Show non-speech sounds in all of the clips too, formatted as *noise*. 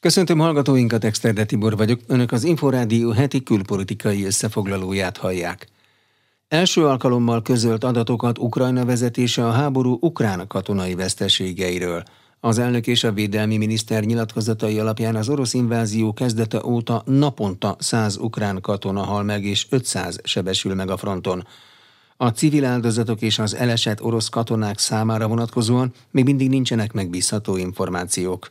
Köszöntöm hallgatóinkat, Exterde Tibor vagyok. Önök az Inforádió heti külpolitikai összefoglalóját hallják. Első alkalommal közölt adatokat Ukrajna vezetése a háború ukrán katonai veszteségeiről. Az elnök és a védelmi miniszter nyilatkozatai alapján az orosz invázió kezdete óta naponta 100 ukrán katona hal meg és 500 sebesül meg a fronton. A civil áldozatok és az elesett orosz katonák számára vonatkozóan még mindig nincsenek megbízható információk.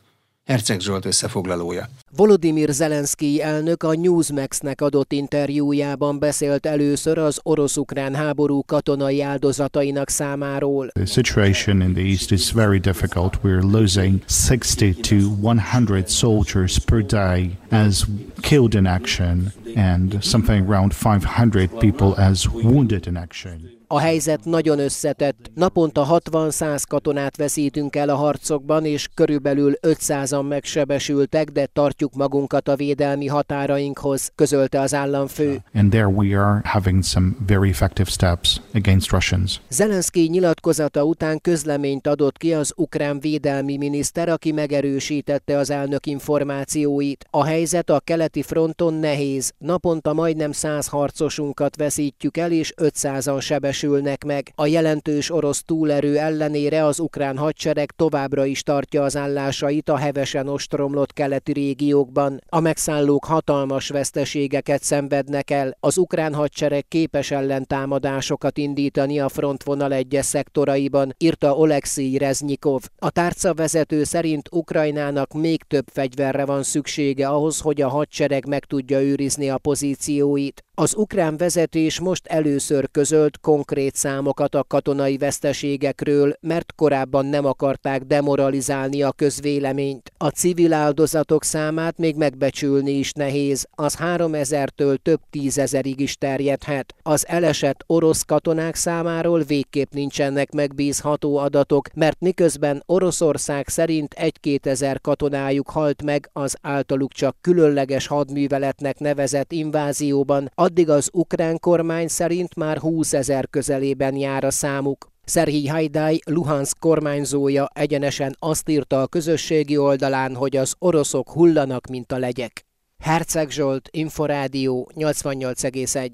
Herceg Zsolt összefoglalója. Volodymyr Zelenszky elnök a Newsmax-nek adott interjújában beszélt először az orosz-ukrán háború katonai áldozatainak számáról. The situation in the east is very difficult. We're losing 60 to 100 soldiers per day as killed in action and something around 500 people as wounded in action. A helyzet nagyon összetett. Naponta 60-100 katonát veszítünk el a harcokban, és körülbelül 500-an megsebesültek, de tartjuk magunkat a védelmi határainkhoz, közölte az államfő. And there we are having some very effective steps against Russians. Zelenszky nyilatkozata után közleményt adott ki az ukrán védelmi miniszter, aki megerősítette az elnök információit. A helyzet a keleti fronton nehéz. Naponta majdnem 100 harcosunkat veszítjük el, és 500-an sebesültek semmisülnek meg. A jelentős orosz túlerő ellenére az ukrán hadsereg továbbra is tartja az állásait a hevesen ostromlott keleti régiókban. A megszállók hatalmas veszteségeket szenvednek el. Az ukrán hadsereg képes ellentámadásokat indítani a frontvonal egyes szektoraiban, írta Oleksiy Reznyikov. A tárca vezető szerint Ukrajnának még több fegyverre van szüksége ahhoz, hogy a hadsereg meg tudja őrizni a pozícióit. Az ukrán vezetés most először közölt konkrét számokat a katonai veszteségekről, mert korábban nem akarták demoralizálni a közvéleményt. A civil áldozatok számát még megbecsülni is nehéz, az 3000-től több tízezerig is terjedhet. Az elesett orosz katonák számáról végképp nincsenek megbízható adatok, mert miközben Oroszország szerint egy-két ezer katonájuk halt meg az általuk csak különleges hadműveletnek nevezett invázióban, addig az ukrán kormány szerint már 20 ezer közelében jár a számuk. Szerhíj Hajdai, Luhansk kormányzója egyenesen azt írta a közösségi oldalán, hogy az oroszok hullanak, mint a legyek. Herceg Zsolt, Inforádió 88,1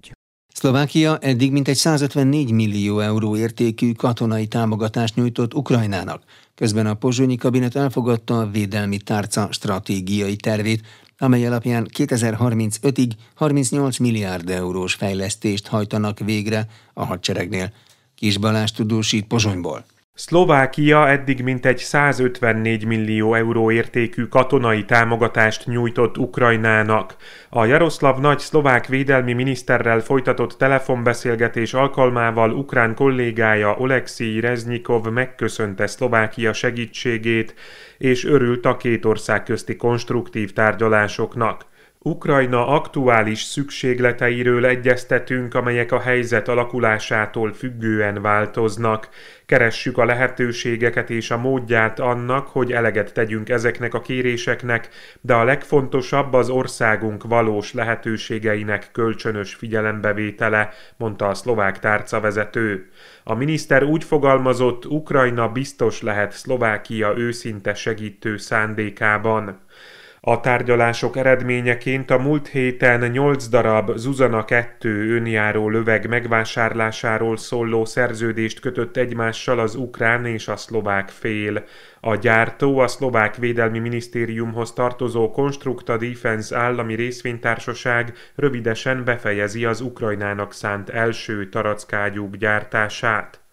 Szlovákia eddig mintegy 154 millió euró értékű katonai támogatást nyújtott Ukrajnának. Közben a pozsonyi kabinet elfogadta a védelmi tárca stratégiai tervét, amely alapján 2035-ig 38 milliárd eurós fejlesztést hajtanak végre a hadseregnél. Kis Balázs tudósít Pozsonyból. Szlovákia eddig mintegy 154 millió euró értékű katonai támogatást nyújtott Ukrajnának. A Jaroszlav nagy szlovák védelmi miniszterrel folytatott telefonbeszélgetés alkalmával ukrán kollégája Oleksiy Reznyikov megköszönte Szlovákia segítségét, és örült a két ország közti konstruktív tárgyalásoknak. Ukrajna aktuális szükségleteiről egyeztetünk, amelyek a helyzet alakulásától függően változnak. Keressük a lehetőségeket és a módját annak, hogy eleget tegyünk ezeknek a kéréseknek, de a legfontosabb az országunk valós lehetőségeinek kölcsönös figyelembevétele, mondta a szlovák tárcavezető. A miniszter úgy fogalmazott, Ukrajna biztos lehet Szlovákia őszinte segítő szándékában. A tárgyalások eredményeként a múlt héten 8 darab Zuzana 2 önjáró löveg megvásárlásáról szóló szerződést kötött egymással az ukrán és a szlovák fél. A gyártó a szlovák védelmi minisztériumhoz tartozó Constructa Defense állami részvénytársaság rövidesen befejezi az Ukrajnának szánt első tarackágyúk gyártását.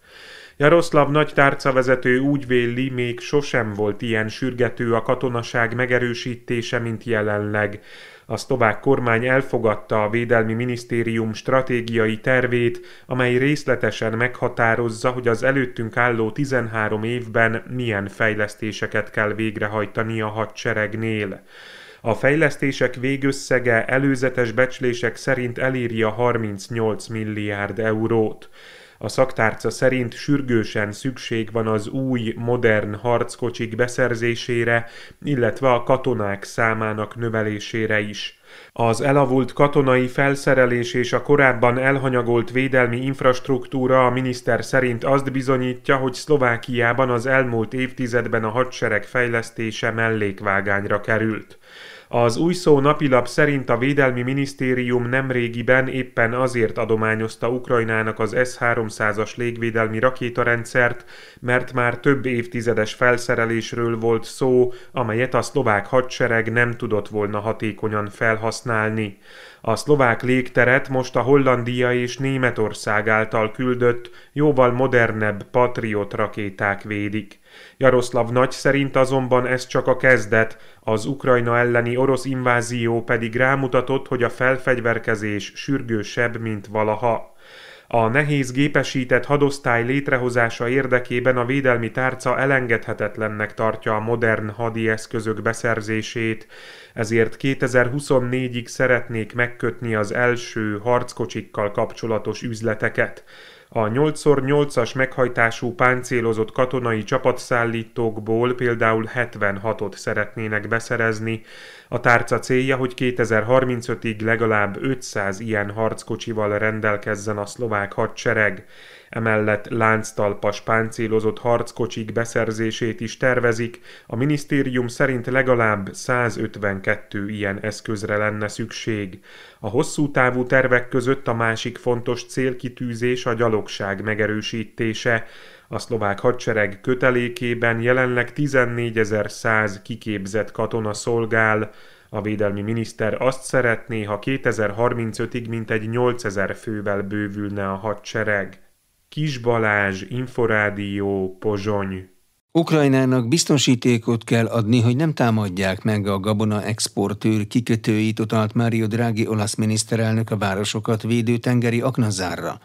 Jaroszlav nagy tárcavezető úgy véli, még sosem volt ilyen sürgető a katonaság megerősítése, mint jelenleg. A szlovák kormány elfogadta a Védelmi Minisztérium stratégiai tervét, amely részletesen meghatározza, hogy az előttünk álló 13 évben milyen fejlesztéseket kell végrehajtani a hadseregnél. A fejlesztések végösszege előzetes becslések szerint eléri a 38 milliárd eurót. A szaktárca szerint sürgősen szükség van az új, modern harckocsik beszerzésére, illetve a katonák számának növelésére is. Az elavult katonai felszerelés és a korábban elhanyagolt védelmi infrastruktúra a miniszter szerint azt bizonyítja, hogy Szlovákiában az elmúlt évtizedben a hadsereg fejlesztése mellékvágányra került. Az új szó napilap szerint a Védelmi Minisztérium nemrégiben éppen azért adományozta Ukrajnának az S-300-as légvédelmi rakétarendszert, mert már több évtizedes felszerelésről volt szó, amelyet a szlovák hadsereg nem tudott volna hatékonyan felhasználni. A szlovák légteret most a Hollandia és Németország által küldött, jóval modernebb Patriot rakéták védik. Jaroszlav nagy szerint azonban ez csak a kezdet, az Ukrajna elleni orosz invázió pedig rámutatott, hogy a felfegyverkezés sürgősebb, mint valaha. A nehéz gépesített hadosztály létrehozása érdekében a védelmi tárca elengedhetetlennek tartja a modern hadi eszközök beszerzését, ezért 2024-ig szeretnék megkötni az első harckocsikkal kapcsolatos üzleteket. A 8x8-as meghajtású páncélozott katonai csapatszállítókból például 76-ot szeretnének beszerezni. A tárca célja, hogy 2035-ig legalább 500 ilyen harckocsival rendelkezzen a szlovák hadsereg. Emellett lánctalpas páncélozott harckocsik beszerzését is tervezik, a minisztérium szerint legalább 152 ilyen eszközre lenne szükség. A hosszú távú tervek között a másik fontos célkitűzés a gyalogság megerősítése. A szlovák hadsereg kötelékében jelenleg 14.100 kiképzett katona szolgál, a védelmi miniszter azt szeretné, ha 2035-ig mintegy 8000 fővel bővülne a hadsereg. Kis Balázs, Inforádió, Pozsony. Ukrajnának biztonsítékot kell adni, hogy nem támadják meg a gabona exportőr kikötőit, utalt Mário Draghi olasz miniszterelnök a városokat védő tengeri aknazárra.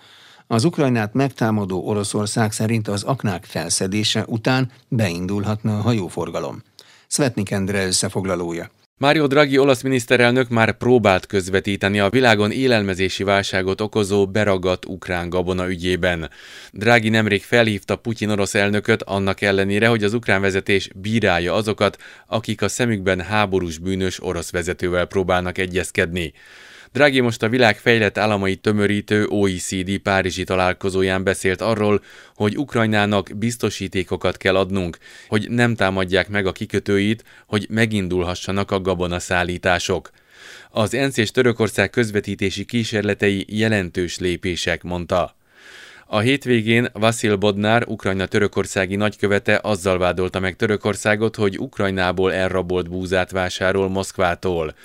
Az Ukrajnát megtámadó Oroszország szerint az aknák felszedése után beindulhatna a hajóforgalom. Svetnik Endre összefoglalója. Mário Draghi olasz miniszterelnök már próbált közvetíteni a világon élelmezési válságot okozó beragadt ukrán gabona ügyében. Draghi nemrég felhívta Putyin orosz elnököt annak ellenére, hogy az ukrán vezetés bírálja azokat, akik a szemükben háborús bűnös orosz vezetővel próbálnak egyezkedni. Draghi most a világ fejlett államait tömörítő OECD Párizsi találkozóján beszélt arról, hogy Ukrajnának biztosítékokat kell adnunk, hogy nem támadják meg a kikötőit, hogy megindulhassanak a gabonaszállítások. Az ENSZ és Törökország közvetítési kísérletei jelentős lépések, mondta. A hétvégén Vasil Bodnár, Ukrajna törökországi nagykövete azzal vádolta meg Törökországot, hogy Ukrajnából elrabolt búzát vásárol Moszkvától.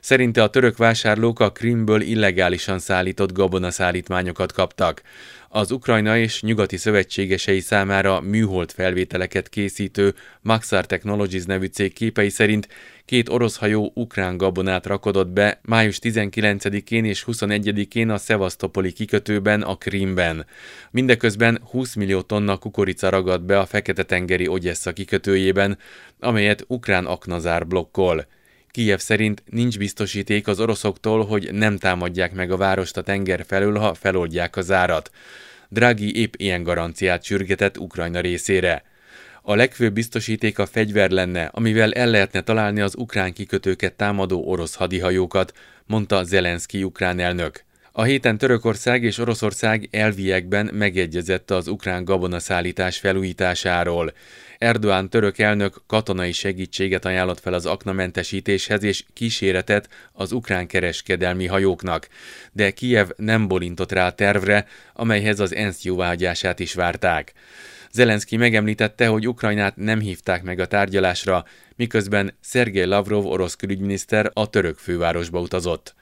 Szerinte a török vásárlók a Krimből illegálisan szállított gabonaszállítmányokat kaptak. Az Ukrajna és nyugati szövetségesei számára műhold felvételeket készítő Maxar Technologies nevű cég képei szerint két orosz hajó ukrán gabonát rakodott be május 19-én és 21-én a Szevasztopoli kikötőben a Krimben. Mindeközben 20 millió tonna kukorica ragadt be a Fekete-tengeri Ogyessa kikötőjében, amelyet ukrán aknazár blokkol. Kijev szerint nincs biztosíték az oroszoktól, hogy nem támadják meg a várost a tenger felől, ha feloldják a zárat. Draghi épp ilyen garanciát sürgetett Ukrajna részére. A legfőbb biztosíték a fegyver lenne, amivel el lehetne találni az ukrán kikötőket támadó orosz hadihajókat, mondta Zelenszky ukrán elnök. A héten Törökország és Oroszország elviekben megegyezett az ukrán gabonaszállítás felújításáról. Erdoğan török elnök katonai segítséget ajánlott fel az aknamentesítéshez és kíséretet az ukrán kereskedelmi hajóknak, de Kijev nem bolintott rá a tervre, amelyhez az ENSZ jóváhagyását is várták. Zelenszky megemlítette, hogy Ukrajnát nem hívták meg a tárgyalásra, miközben Szergej Lavrov orosz külügyminiszter a török fővárosba utazott.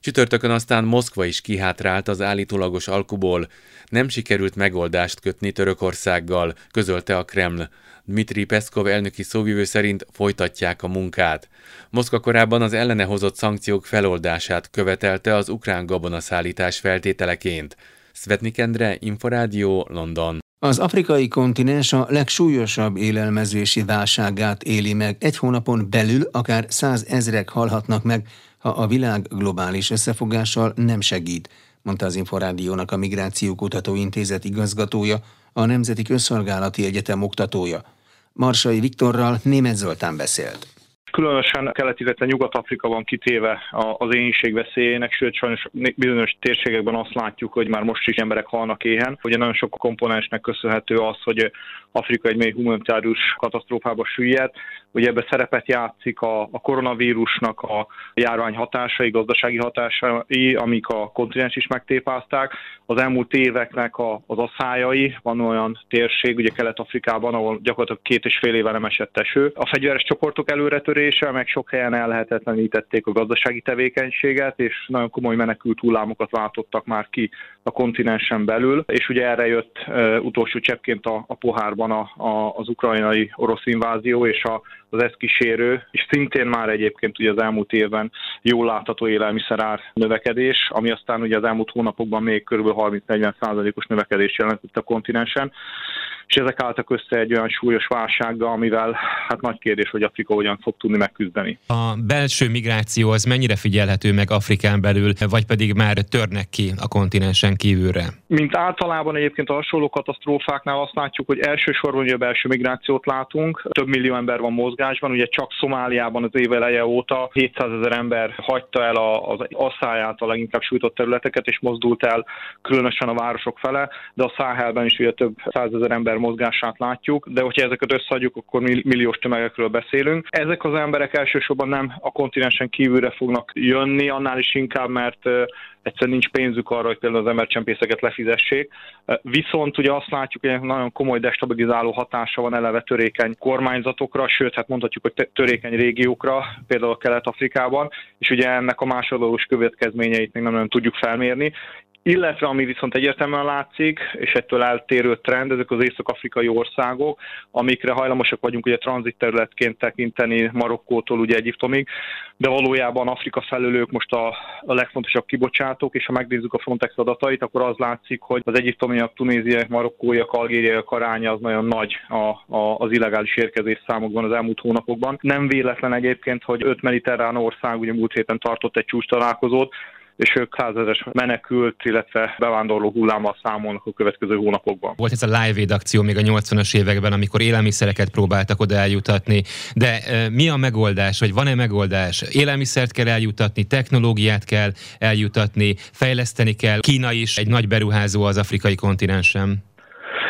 Csütörtökön aztán Moszkva is kihátrált az állítólagos alkuból. Nem sikerült megoldást kötni Törökországgal, közölte a Kreml. Dmitri Peszkov elnöki szóvivő szerint folytatják a munkát. Moszkva korábban az ellene hozott szankciók feloldását követelte az ukrán gabonaszállítás feltételeként. Svetnik Endre, Inforádió, London. Az afrikai kontinens a legsúlyosabb élelmezési válságát éli meg. Egy hónapon belül akár százezrek halhatnak meg, ha a világ globális összefogással nem segít, mondta az Inforádiónak a Migráció Kutató Intézet igazgatója, a Nemzeti Közszolgálati Egyetem oktatója. Marsai Viktorral német Zoltán beszélt. Különösen kelet, illetve Nyugat-Afrika van kitéve az éhínség veszélyének, sőt sajnos bizonyos térségekben azt látjuk, hogy már most is emberek halnak éhen. Ugye nagyon sok komponensnek köszönhető az, hogy Afrika egy mély humanitárius katasztrófába süllyed. Ugye ebbe szerepet játszik a, a koronavírusnak a járvány hatásai, gazdasági hatásai, amik a kontinens is megtépázták. Az elmúlt éveknek a, az asszályai, van olyan térség, ugye Kelet-Afrikában, ahol gyakorlatilag két és fél éve nem esett eső. A fegyveres csoportok előretörése, meg sok helyen ellehetetlenítették a gazdasági tevékenységet, és nagyon komoly menekült hullámokat váltottak már ki a kontinensen belül, és ugye erre jött uh, utolsó cseppként a, a pohárban a, a, az ukrajnai orosz invázió és a, az ezt kísérő, és szintén már egyébként ugye az elmúlt évben jól látható élelmiszerár növekedés, ami aztán ugye az elmúlt hónapokban még kb. 30-40 százalékos növekedés jelentett a kontinensen és ezek álltak össze egy olyan súlyos válsággal, amivel hát nagy kérdés, hogy Afrika hogyan fog tudni megküzdeni. A belső migráció az mennyire figyelhető meg Afrikán belül, vagy pedig már törnek ki a kontinensen kívülre? Mint általában egyébként a hasonló katasztrófáknál azt látjuk, hogy elsősorban ugye a belső migrációt látunk, több millió ember van mozgásban, ugye csak Szomáliában az év eleje óta 700 ezer ember hagyta el az asszályát a leginkább sújtott területeket, és mozdult el különösen a városok fele, de a Száhelben is ugye több százezer ember mozgását látjuk, de hogyha ezeket összeadjuk, akkor milliós tömegekről beszélünk. Ezek az emberek elsősorban nem a kontinensen kívülre fognak jönni, annál is inkább, mert egyszerűen nincs pénzük arra, hogy például az embercsempészeket lefizessék. Viszont ugye azt látjuk, hogy nagyon komoly destabilizáló hatása van eleve törékeny kormányzatokra, sőt, hát mondhatjuk, hogy törékeny régiókra, például Kelet-Afrikában, és ugye ennek a másodlagos következményeit még nem nagyon tudjuk felmérni. Illetve ami viszont egyértelműen látszik, és ettől eltérő trend, ezek az észak-afrikai országok, amikre hajlamosak vagyunk ugye tranzit területként tekinteni Marokkótól ugye Egyiptomig, de valójában Afrika felülők most a, a legfontosabb kibocsátók, és ha megnézzük a Frontex adatait, akkor az látszik, hogy az egyiptomiak, tunéziaiak, marokkóiak, algériaiak aránya az nagyon nagy a, a, az illegális érkezés számokban az elmúlt hónapokban. Nem véletlen egyébként, hogy öt mediterrán ország ugye múlt héten tartott egy csúcs találkozót, és ők százezes menekült, illetve bevándorló hullámmal számolnak a következő hónapokban. Volt ez a Live Aid akció még a 80-as években, amikor élelmiszereket próbáltak oda eljutatni, de mi a megoldás, vagy van-e megoldás? Élelmiszert kell eljutatni, technológiát kell eljutatni, fejleszteni kell. Kína is egy nagy beruházó az afrikai kontinensen.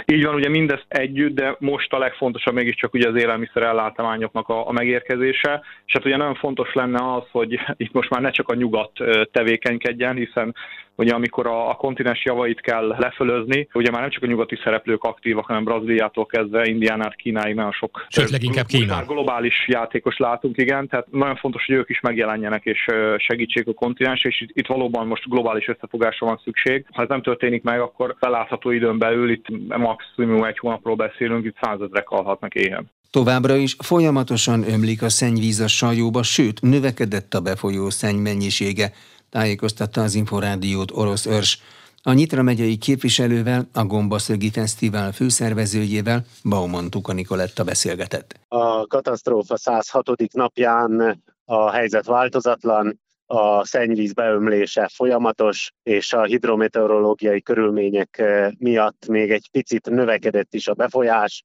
Így van, ugye mindezt együtt, de most a legfontosabb mégiscsak ugye az élelmiszer ellátmányoknak a, a megérkezése, és hát ugye nagyon fontos lenne az, hogy *laughs* itt most már ne csak a nyugat tevékenykedjen, hiszen ugye amikor a, a kontinens javait kell lefölözni, ugye már nem csak a nyugati szereplők aktívak, hanem Brazíliától kezdve Indián át Kínáig nagyon sok Sőt, leginkább Kína. globális játékos látunk, igen, tehát nagyon fontos, hogy ők is megjelenjenek és segítsék a kontinens, és itt, itt valóban most globális összefogásra van szükség. Ha ez nem történik meg, akkor belátható időn belül, itt maximum egy hónapról beszélünk, itt százezrek halhatnak éhen. Továbbra is folyamatosan ömlik a szennyvíz a sajóba, sőt, növekedett a befolyó szenny mennyisége tájékoztatta az Inforádiót orosz őrs. A Nyitra megyei képviselővel, a Gombaszögi Fesztivál főszervezőjével, Bauman Tuka Nikoletta beszélgetett. A katasztrófa 106. napján a helyzet változatlan, a szennyvíz beömlése folyamatos, és a hidrometeorológiai körülmények eh, miatt még egy picit növekedett is a befolyás.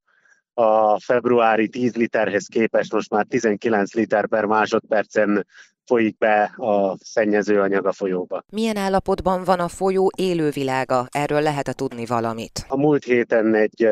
A februári 10 literhez képest most már 19 liter per másodpercen folyik be a szennyezőanyag a folyóba. Milyen állapotban van a folyó élővilága? Erről lehet-e tudni valamit? A múlt héten egy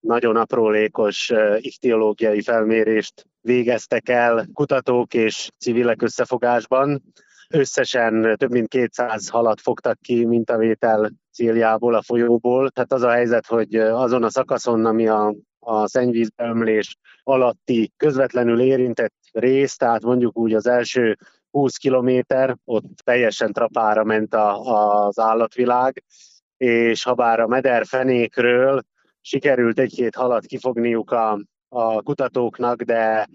nagyon aprólékos ichtiológiai felmérést végeztek el kutatók és civilek összefogásban. Összesen több mint 200 halat fogtak ki mintavétel céljából a folyóból. Tehát az a helyzet, hogy azon a szakaszon, ami a a szennyvízbeömlés alatti közvetlenül érintett rész, tehát mondjuk úgy az első 20 kilométer, ott teljesen trapára ment a, az állatvilág, és ha bár a mederfenékről sikerült egy-két halat kifogniuk a, a kutatóknak, de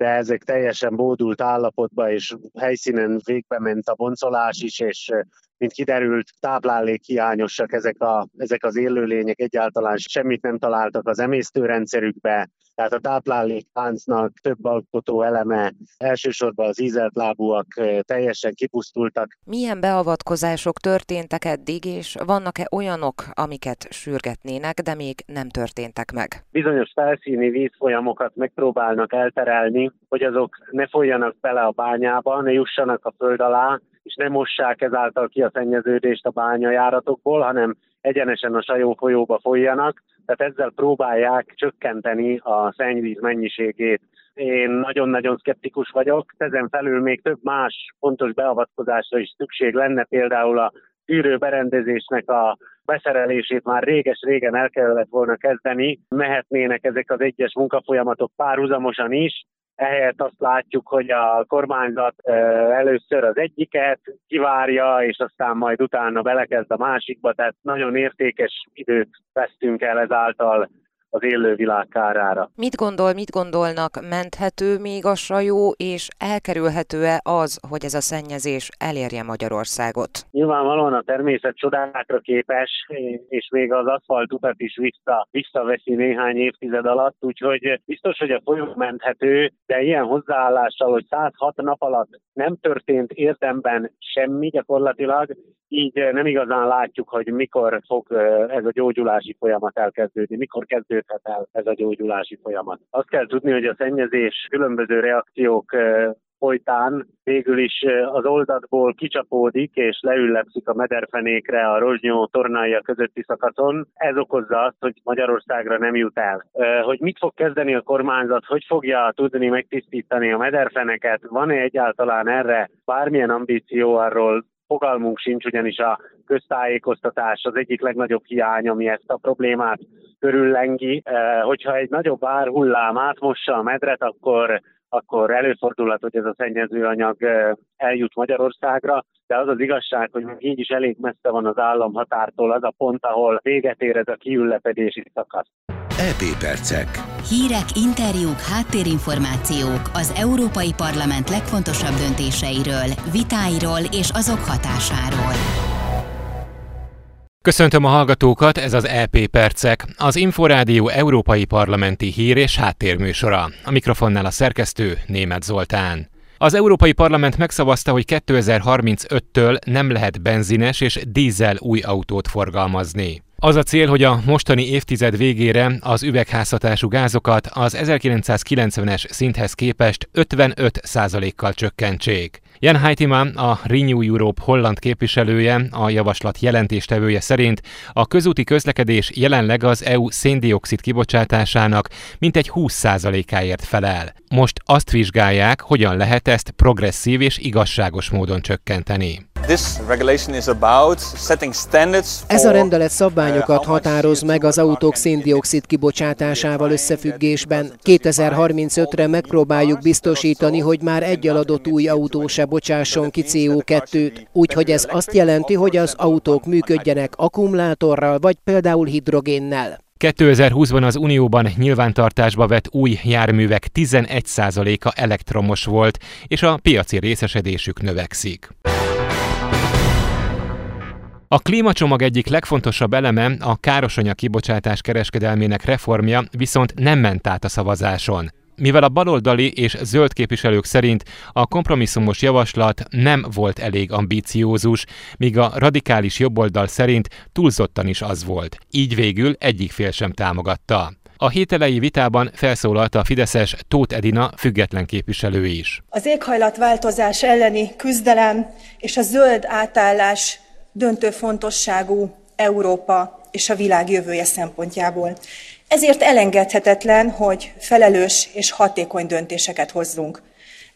de ezek teljesen bódult állapotba, és helyszínen végbe ment a boncolás is, és mint kiderült, táplálékhiányosak ezek, a, ezek az élőlények, egyáltalán semmit nem találtak az emésztőrendszerükbe, tehát a táplálékláncnak több alkotó eleme, elsősorban az ízelt lábúak teljesen kipusztultak. Milyen beavatkozások történtek eddig, és vannak-e olyanok, amiket sürgetnének, de még nem történtek meg? Bizonyos felszíni vízfolyamokat megpróbálnak elterelni, hogy azok ne folyjanak bele a bányába, ne jussanak a föld alá, és nem mossák ezáltal ki a szennyeződést a bányajáratokból, hanem egyenesen a Sajó folyóba folyjanak, tehát ezzel próbálják csökkenteni a szennyvíz mennyiségét. Én nagyon-nagyon szkeptikus vagyok, ezen felül még több más fontos beavatkozásra is szükség lenne, például a tűrőberendezésnek a beszerelését már réges-régen el kellett volna kezdeni, mehetnének ezek az egyes munkafolyamatok párhuzamosan is, ehelyett azt látjuk, hogy a kormányzat először az egyiket kivárja, és aztán majd utána belekezd a másikba, tehát nagyon értékes időt vesztünk el ezáltal az élő világ kárára. Mit gondol, mit gondolnak, menthető még a sajó, és elkerülhető-e az, hogy ez a szennyezés elérje Magyarországot? Nyilvánvalóan a természet csodákra képes, és még az aszfalt utat is vissza, visszaveszi néhány évtized alatt, úgyhogy biztos, hogy a folyó menthető, de ilyen hozzáállással, hogy 106 nap alatt nem történt érdemben semmi gyakorlatilag, így nem igazán látjuk, hogy mikor fog ez a gyógyulási folyamat elkezdődni, mikor kezdődhet el ez a gyógyulási folyamat. Azt kell tudni, hogy a szennyezés különböző reakciók folytán végül is az oldatból kicsapódik és leüllepszik a mederfenékre a rozsnyó tornája közötti szakaszon. Ez okozza azt, hogy Magyarországra nem jut el. Hogy mit fog kezdeni a kormányzat, hogy fogja tudni megtisztítani a mederfeneket, van-e egyáltalán erre bármilyen ambíció arról fogalmunk sincs, ugyanis a köztájékoztatás az egyik legnagyobb hiány, ami ezt a problémát körüllengi. Hogyha egy nagyobb árhullám átmossa a medret, akkor akkor előfordulhat, hogy ez a szennyezőanyag eljut Magyarországra, de az az igazság, hogy még így is elég messze van az államhatártól az a pont, ahol véget ér ez a kiüllepedési szakasz. EP Percek. Hírek, interjúk, háttérinformációk az Európai Parlament legfontosabb döntéseiről, vitáiról és azok hatásáról. Köszöntöm a hallgatókat, ez az EP Percek, az Inforádió Európai Parlamenti Hír és Háttérműsora. A mikrofonnál a szerkesztő Német Zoltán. Az Európai Parlament megszavazta, hogy 2035-től nem lehet benzines és dízel új autót forgalmazni. Az a cél, hogy a mostani évtized végére az üvegházhatású gázokat az 1990-es szinthez képest 55 kal csökkentsék. Jan Heitima, a Renew Europe holland képviselője, a javaslat jelentéstevője szerint a közúti közlekedés jelenleg az EU széndiokszid kibocsátásának mintegy 20%-áért felel. Most azt vizsgálják, hogyan lehet ezt progresszív és igazságos módon csökkenteni. Ez a rendelet szabványokat határoz meg az autók széndiokszid kibocsátásával összefüggésben. 2035-re megpróbáljuk biztosítani, hogy már egy aladott új autó se bocsásson ki CO2-t, úgyhogy ez azt jelenti, hogy az autók működjenek akkumulátorral vagy például hidrogénnel. 2020-ban az Unióban nyilvántartásba vett új járművek 11%-a elektromos volt, és a piaci részesedésük növekszik. A klímacsomag egyik legfontosabb eleme, a károsanyag kibocsátás kereskedelmének reformja viszont nem ment át a szavazáson. Mivel a baloldali és zöld képviselők szerint a kompromisszumos javaslat nem volt elég ambíciózus, míg a radikális jobboldal szerint túlzottan is az volt. Így végül egyik fél sem támogatta. A hételei vitában felszólalt a Fideszes Tóth Edina független képviselő is. Az éghajlatváltozás elleni küzdelem és a zöld átállás döntő fontosságú Európa és a világ jövője szempontjából. Ezért elengedhetetlen, hogy felelős és hatékony döntéseket hozzunk.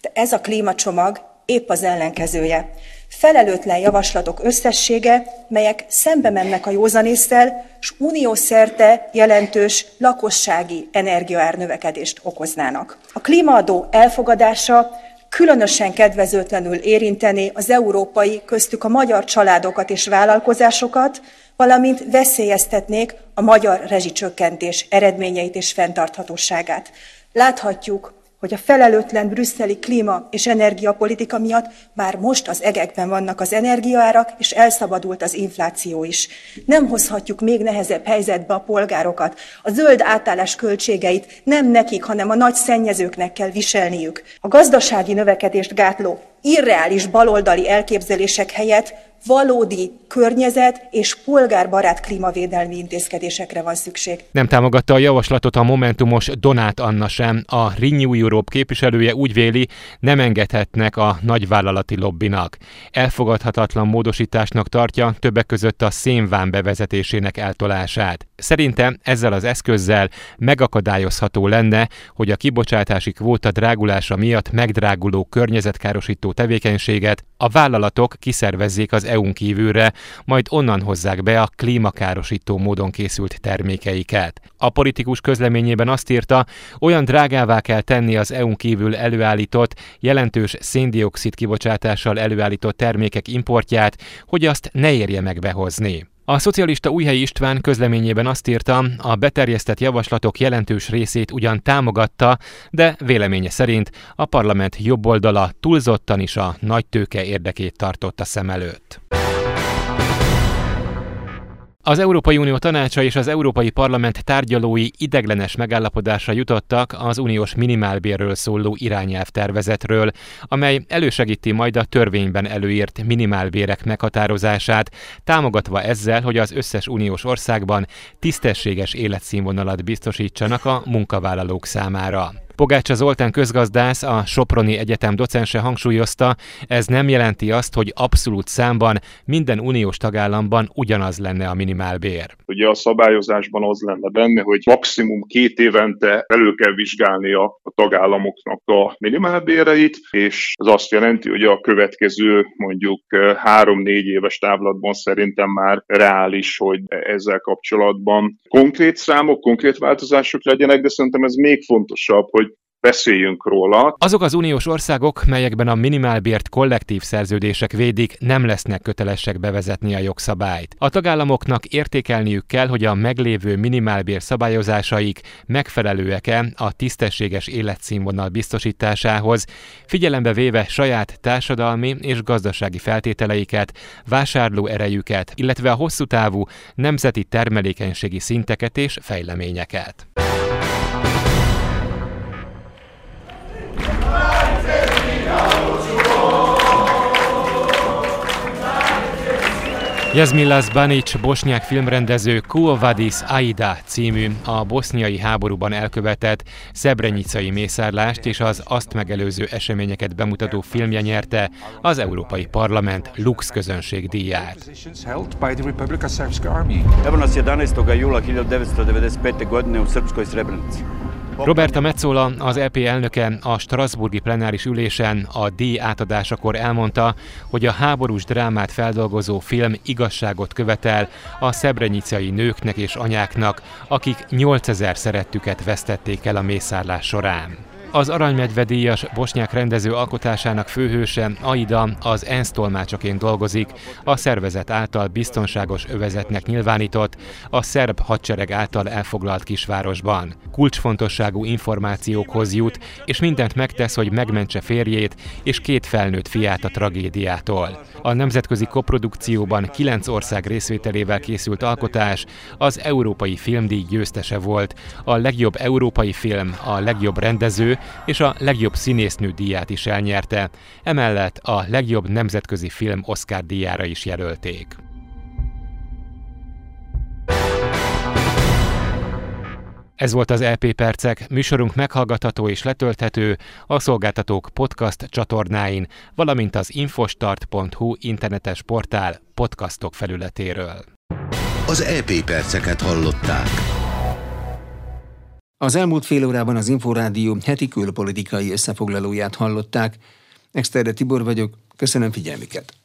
De ez a klímacsomag épp az ellenkezője. Felelőtlen javaslatok összessége, melyek szembe mennek a józanésszel, és uniós szerte jelentős lakossági energiaárnövekedést okoznának. A klímaadó elfogadása különösen kedvezőtlenül érinteni az európai, köztük a magyar családokat és vállalkozásokat, valamint veszélyeztetnék a magyar rezsicsökkentés eredményeit és fenntarthatóságát. Láthatjuk, hogy a felelőtlen brüsszeli klíma és energiapolitika miatt már most az egekben vannak az energiaárak, és elszabadult az infláció is. Nem hozhatjuk még nehezebb helyzetbe a polgárokat. A zöld átállás költségeit nem nekik, hanem a nagy szennyezőknek kell viselniük. A gazdasági növekedést gátló irreális baloldali elképzelések helyett valódi környezet és polgárbarát klímavédelmi intézkedésekre van szükség. Nem támogatta a javaslatot a Momentumos Donát Anna sem. A Renew Europe képviselője úgy véli, nem engedhetnek a nagyvállalati lobbinak. Elfogadhatatlan módosításnak tartja többek között a szénván bevezetésének eltolását. Szerintem ezzel az eszközzel megakadályozható lenne, hogy a kibocsátási kvóta drágulása miatt megdráguló környezetkárosító tevékenységet a vállalatok kiszervezzék az EU-n kívülre, majd onnan hozzák be a klímakárosító módon készült termékeiket. A politikus közleményében azt írta, olyan drágává kell tenni az EU-n kívül előállított, jelentős széndiokszid kibocsátással előállított termékek importját, hogy azt ne érje meg behozni. A szocialista Újhelyi István közleményében azt írta, a beterjesztett javaslatok jelentős részét ugyan támogatta, de véleménye szerint a parlament jobboldala túlzottan is a nagy tőke érdekét tartotta szem előtt. Az Európai Unió tanácsa és az Európai Parlament tárgyalói ideglenes megállapodásra jutottak az uniós minimálbérről szóló irányelvtervezetről, amely elősegíti majd a törvényben előírt minimálbérek meghatározását, támogatva ezzel, hogy az összes uniós országban tisztességes életszínvonalat biztosítsanak a munkavállalók számára. Pogácsa Zoltán közgazdász, a Soproni Egyetem docense hangsúlyozta, ez nem jelenti azt, hogy abszolút számban minden uniós tagállamban ugyanaz lenne a minimálbér. Ugye a szabályozásban az lenne benne, hogy maximum két évente elő kell vizsgálni a, a tagállamoknak a minimálbéreit, és ez azt jelenti, hogy a következő mondjuk három-négy éves távlatban szerintem már reális, hogy ezzel kapcsolatban konkrét számok, konkrét változások legyenek, de szerintem ez még fontosabb, hogy beszéljünk róla. Azok az uniós országok, melyekben a minimálbért kollektív szerződések védik, nem lesznek kötelesek bevezetni a jogszabályt. A tagállamoknak értékelniük kell, hogy a meglévő minimálbér szabályozásaik megfelelőek-e a tisztességes életszínvonal biztosításához, figyelembe véve saját társadalmi és gazdasági feltételeiket, vásárló erejüket, illetve a hosszú távú nemzeti termelékenységi szinteket és fejleményeket. Jazmilas Banic, bosnyák filmrendező Kuovadis Aida című a boszniai háborúban elkövetett szebrenyicai mészárlást és az azt megelőző eseményeket bemutató filmje nyerte az Európai Parlament Lux közönség díját. Evo nas 11. jula 1995. godine u Srpskoj Srebrenici. Roberta Metzola, az EP elnöke a Strasburgi plenáris ülésen a díj átadásakor elmondta, hogy a háborús drámát feldolgozó film igazságot követel a szebrenyicai nőknek és anyáknak, akik 8000 szerettüket vesztették el a mészárlás során. Az Aranymedve díjas bosnyák rendező alkotásának főhőse, Aida, az ENSZ tolmácsaként dolgozik, a szervezet által biztonságos övezetnek nyilvánított, a szerb hadsereg által elfoglalt kisvárosban. Kulcsfontosságú információkhoz jut, és mindent megtesz, hogy megmentse férjét és két felnőtt fiát a tragédiától. A nemzetközi koprodukcióban kilenc ország részvételével készült alkotás az Európai Filmdíj győztese volt, a legjobb európai film, a legjobb rendező és a legjobb színésznő díját is elnyerte, emellett a legjobb nemzetközi film Oscar díjára is jelölték. Ez volt az LP e Percek, műsorunk meghallgatható és letölthető a szolgáltatók podcast csatornáin, valamint az infostart.hu internetes portál podcastok felületéről. Az EP Perceket hallották. Az elmúlt fél órában az Inforádió heti külpolitikai összefoglalóját hallották. Exterde Tibor vagyok, köszönöm figyelmüket!